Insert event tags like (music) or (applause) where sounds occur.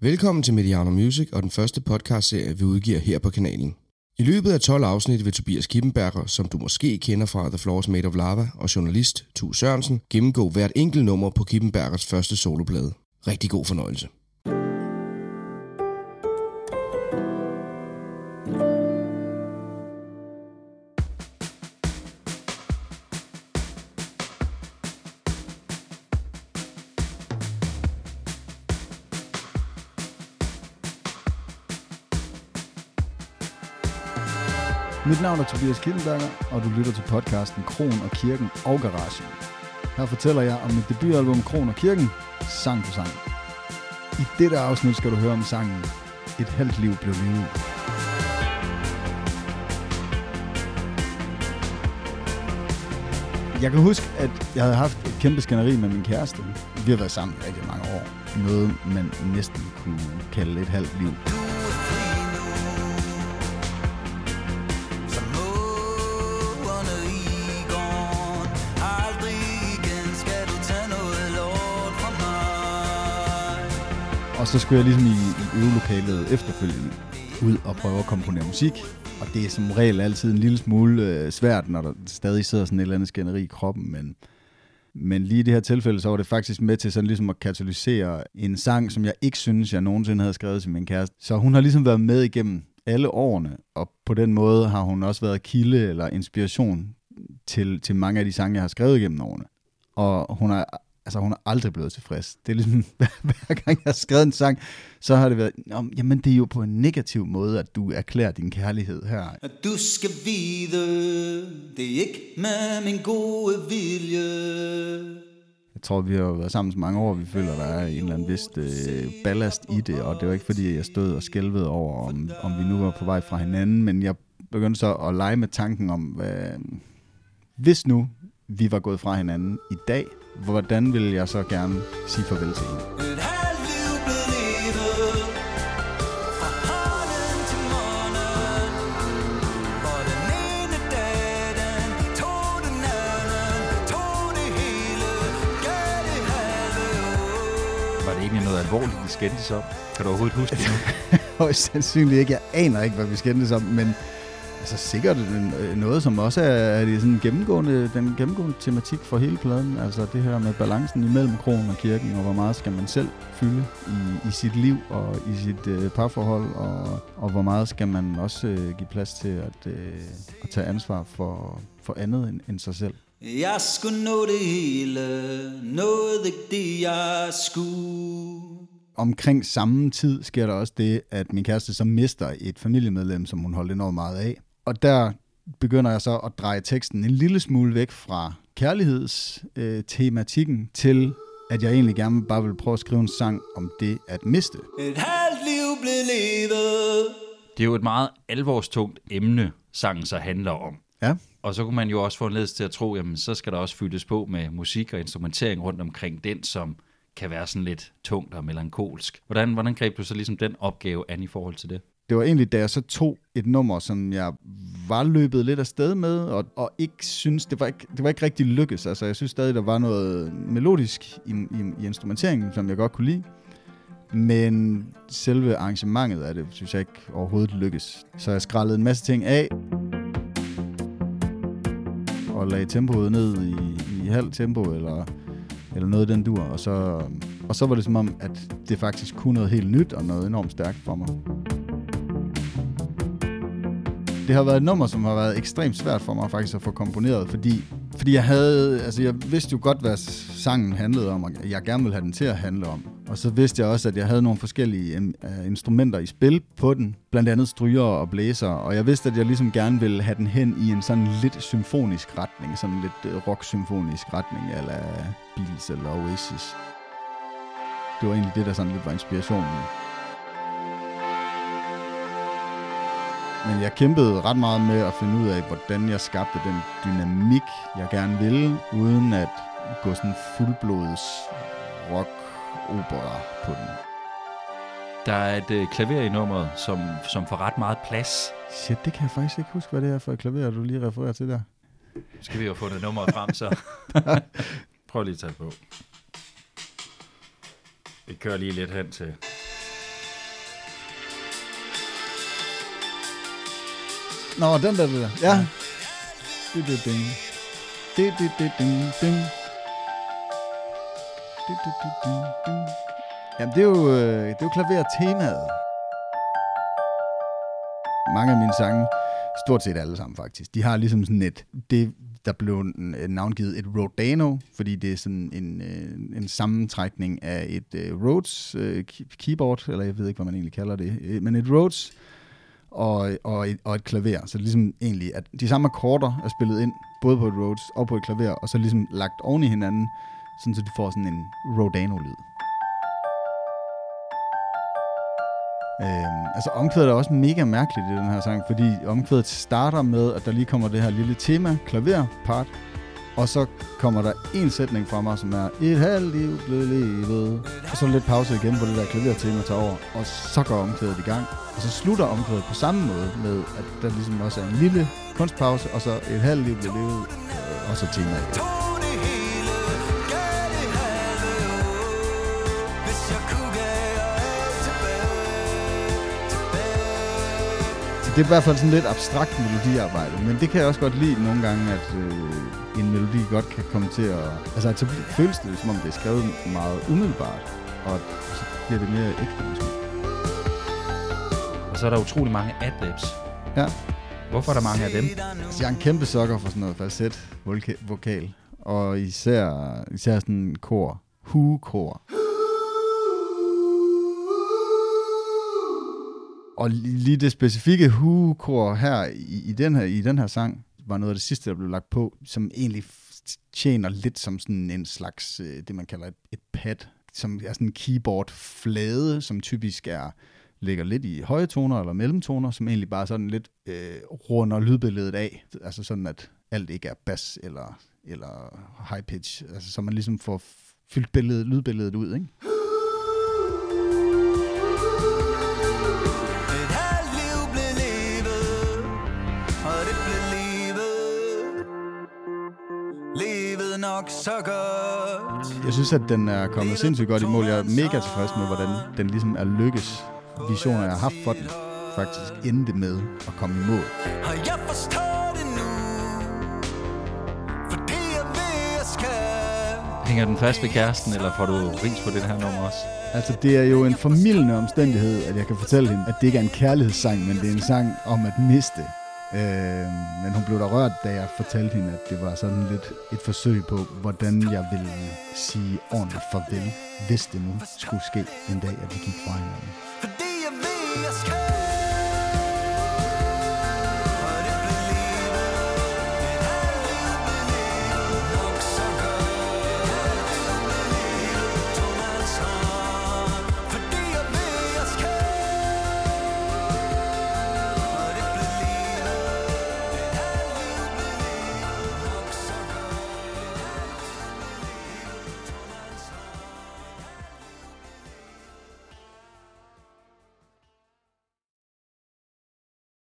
Velkommen til Mediano Music og den første podcastserie, vi udgiver her på kanalen. I løbet af 12 afsnit vil Tobias Kippenberger, som du måske kender fra The Floors Made of Lava, og journalist Tu Sørensen, gennemgå hvert enkelt nummer på Kippenbergers første soloplade. Rigtig god fornøjelse. Mit navn er Tobias Kildenberger, og du lytter til podcasten Kron og Kirken og Garagen. Her fortæller jeg om mit debutalbum Kron og Kirken, sang for sang. I dette afsnit skal du høre om sangen Et halvt liv blev levet. Jeg kan huske, at jeg havde haft et kæmpe skænderi med min kæreste. Vi har været sammen i rigtig mange år. Noget, man næsten kunne kalde et halvt liv. Og så skulle jeg ligesom i, i øvelokalet efterfølgende ud og prøve at komponere musik. Og det er som regel altid en lille smule øh, svært, når der stadig sidder sådan et eller andet skænderi i kroppen. Men, men lige i det her tilfælde, så var det faktisk med til sådan ligesom at katalysere en sang, som jeg ikke synes, jeg nogensinde havde skrevet til min kæreste. Så hun har ligesom været med igennem alle årene, og på den måde har hun også været kilde eller inspiration til, til mange af de sange, jeg har skrevet igennem årene. Og hun har altså hun er aldrig blevet tilfreds. Det er ligesom, (laughs) hver gang jeg har skrevet en sang, så har det været, jamen det er jo på en negativ måde, at du erklærer din kærlighed her. At du skal vide, det er ikke med min gode vilje. Jeg tror, vi har været sammen så mange år, vi føler, der er en eller anden vist øh, ballast i det, og det var ikke fordi, jeg stod og skælvede over, om, om vi nu var på vej fra hinanden, men jeg begyndte så at lege med tanken om, hvad, hvis nu vi var gået fra hinanden i dag, hvordan vil jeg så gerne sige farvel til hende? Egentlig noget alvorligt, de skændtes om? Kan du overhovedet huske det nu? (laughs) Højst sandsynligt ikke. Jeg aner ikke, hvad vi skændtes om, men altså sikkert øh, noget, som også er, er det sådan gennemgående, den gennemgående tematik for hele pladen. Altså det her med balancen imellem kronen og kirken, og hvor meget skal man selv fylde i, i sit liv og i sit øh, parforhold, og, og hvor meget skal man også øh, give plads til at, øh, at tage ansvar for, for andet end, end sig selv. Jeg skulle nå det hele, nåede ikke det, jeg skulle. Omkring samme tid sker der også det, at min kæreste så mister et familiemedlem, som hun holdt enormt meget af. Og der begynder jeg så at dreje teksten en lille smule væk fra kærlighedstematikken til, at jeg egentlig gerne bare vil prøve at skrive en sang om det at miste. Et halvt liv blev levet. Det er jo et meget alvorstungt emne, sangen så handler om. Ja, Og så kunne man jo også få en ledelse til at tro, jamen så skal der også fyldes på med musik og instrumentering rundt omkring den, som kan være sådan lidt tungt og melankolsk. Hvordan, hvordan greb du så ligesom den opgave an i forhold til det? Det var egentlig, da jeg så tog et nummer, som jeg var løbet lidt af sted med, og, og ikke synes, det var ikke, det var ikke rigtig lykkes. Altså, jeg synes stadig, der var noget melodisk i, i, i instrumenteringen, som jeg godt kunne lide. Men selve arrangementet af det, synes jeg ikke overhovedet lykkes. Så jeg skrællede en masse ting af, og lagde tempoet ned i, i halv tempo, eller, eller noget den dur. Og så, og så var det som om, at det faktisk kunne noget helt nyt, og noget enormt stærkt for mig. Det har været et nummer, som har været ekstremt svært for mig faktisk at få komponeret, fordi, fordi jeg havde, altså jeg vidste jo godt, hvad sangen handlede om, og jeg gerne ville have den til at handle om. Og så vidste jeg også, at jeg havde nogle forskellige uh, instrumenter i spil på den, blandt andet stryger og blæser, og jeg vidste, at jeg ligesom gerne ville have den hen i en sådan lidt symfonisk retning, sådan lidt øh, rock-symfonisk retning, eller Beatles eller Oasis. Det var egentlig det, der sådan lidt var inspirationen. Men jeg kæmpede ret meget med at finde ud af, hvordan jeg skabte den dynamik, jeg gerne ville, uden at gå sådan fuldblods rock opera på den. Der er et øh, klaver i nummeret, som, som får ret meget plads. Shit, det kan jeg faktisk ikke huske, hvad det er for et klaver, du lige refererer til der. Nu skal vi jo få det nummeret frem, så (laughs) prøv lige at tage det på. Vi kører lige lidt hen til Nå, den der, der. Ja. Det, det, ding. Det, det, det, ding, ding. Det, det, det, ding, ding. Jamen, det er jo, øh, det er jo klaver-temaet. Mange af mine sange, stort set alle sammen faktisk, de har ligesom sådan et, det der blev øh, navngivet et Rodano, fordi det er sådan en, øh, en sammentrækning af et øh, Rhodes øh, key- keyboard, eller jeg ved ikke, hvad man egentlig kalder det, øh, men et Rhodes og, og, et, og et klaver. Så det er ligesom egentlig, at de samme akkorder er spillet ind, både på et Rhodes og på et klaver, og så ligesom lagt oven i hinanden, sådan så de får sådan en Rodano-lyd. Øhm, altså omkvædet er også mega mærkeligt i den her sang, fordi omkvædet starter med, at der lige kommer det her lille tema, klaver, part, og så kommer der en sætning fra mig, som er et halvt liv blev levet. Og så lidt pause igen, hvor det der klavertema tager over, og så går omkvædet i gang. Og så slutter omkvædet på samme måde med, at der ligesom også er en lille kunstpause, og så et halvt liv blev levet, øh, og så temaet igen. Det det er i hvert fald sådan lidt abstrakt melodiarbejde, men det kan jeg også godt lide nogle gange, at øh, en melodi godt kan komme til at... Altså, så føles det som om det er skrevet meget umiddelbart, og så bliver det mere ægte måske. Og så er der utrolig mange adlibs. Ja, Hvorfor er der mange af dem? altså, jeg er en kæmpe sokker for sådan noget falset voka- vokal, og især, især sådan en kor, hu-kor. Og li- lige det specifikke hu-kor her i, i, den her i den her sang, var noget af det sidste, der blev lagt på, som egentlig tjener lidt som sådan en slags, øh, det man kalder et, et pad, som er sådan en keyboard-flade, som typisk er ligger lidt i høje toner eller mellemtoner, som egentlig bare sådan lidt øh, runder lydbilledet af. Altså sådan, at alt ikke er bas eller, eller high pitch. Altså så man ligesom får fyldt billedet, lydbilledet ud, ikke? Nok så godt. Jeg synes, at den er kommet sindssygt godt i mål. Jeg er mega tilfreds med, hvordan den ligesom er lykkes. Visioner, jeg har haft for den, faktisk endte med at komme i mål. Og jeg forstår det nu, for det er ved at skal. Hænger den fast ved kæresten, eller får du ris på det her nummer også? Altså, det er jo en formidlende omstændighed, at jeg kan fortælle hende, at det ikke er en kærlighedssang, men det er en sang om at miste. Øh, men hun blev da rørt, da jeg fortalte hende, at det var sådan lidt et forsøg på, hvordan jeg ville sige ordentligt farvel, hvis det nu skulle ske en dag, at vi gik fra hinanden. Fordi jeg ved, jeg skal